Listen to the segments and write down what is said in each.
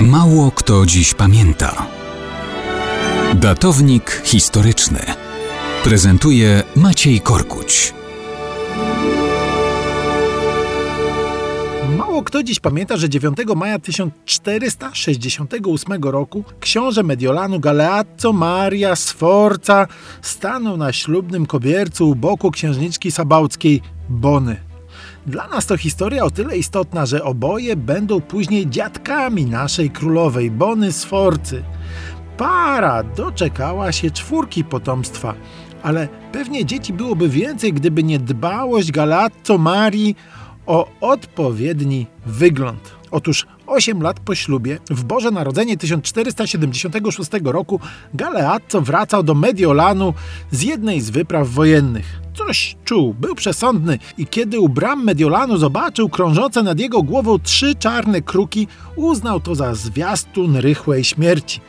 Mało kto dziś pamięta. Datownik historyczny prezentuje Maciej Korkuć. Mało kto dziś pamięta, że 9 maja 1468 roku książę Mediolanu Galeazzo Maria Sforza stanął na ślubnym kobiercu u boku księżniczki sabałckiej Bony. Dla nas to historia o tyle istotna, że oboje będą później dziadkami naszej królowej Bony Sforcy. Para doczekała się czwórki potomstwa, ale pewnie dzieci byłoby więcej, gdyby nie dbałość Galazzo Marii o odpowiedni wygląd. Otóż 8 lat po ślubie, w Boże Narodzenie 1476 roku, Galeazzo wracał do Mediolanu z jednej z wypraw wojennych. Coś czuł, był przesądny i kiedy u bram Mediolanu zobaczył krążące nad jego głową trzy czarne kruki, uznał to za zwiastun rychłej śmierci.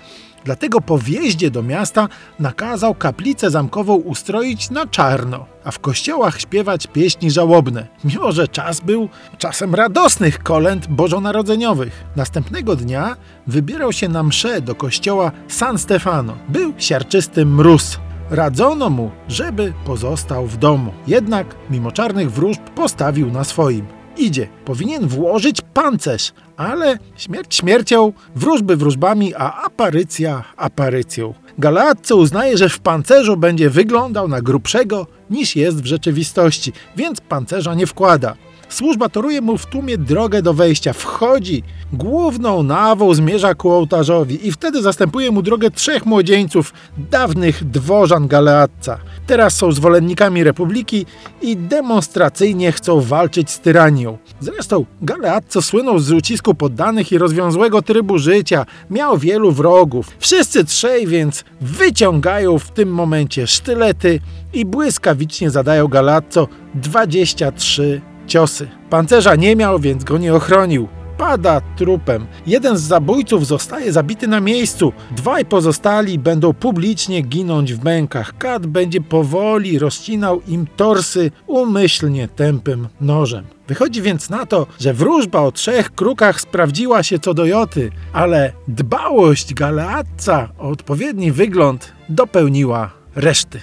Dlatego po wjeździe do miasta nakazał kaplicę zamkową ustroić na czarno, a w kościołach śpiewać pieśni żałobne, mimo że czas był czasem radosnych kolęd bożonarodzeniowych. Następnego dnia wybierał się na mszę do kościoła San Stefano. Był siarczysty mróz. Radzono mu, żeby pozostał w domu. Jednak, mimo czarnych wróżb, postawił na swoim. Idzie, powinien włożyć pancerz, ale śmierć śmiercią, wróżby wróżbami, a aparycja aparycją. Galeazzo uznaje, że w pancerzu będzie wyglądał na grubszego niż jest w rzeczywistości, więc pancerza nie wkłada. Służba toruje mu w tłumie drogę do wejścia. Wchodzi, główną nawą zmierza ku ołtarzowi i wtedy zastępuje mu drogę trzech młodzieńców, dawnych dworzan Galeazza. Teraz są zwolennikami republiki i demonstracyjnie chcą walczyć z tyranią. Zresztą Galeazzo słynął z ucisku poddanych i rozwiązłego trybu życia. Miał wielu wrogów. Wszyscy trzej więc wyciągają w tym momencie sztylety i błyskawicznie zadają Galeazzo 23 ciosy. Pancerza nie miał, więc go nie ochronił. Pada trupem. Jeden z zabójców zostaje zabity na miejscu. Dwaj pozostali będą publicznie ginąć w mękach. Kat będzie powoli rozcinał im torsy umyślnie tępym nożem. Wychodzi więc na to, że wróżba o trzech krukach sprawdziła się co do Joty, ale dbałość Galeazza o odpowiedni wygląd dopełniła reszty.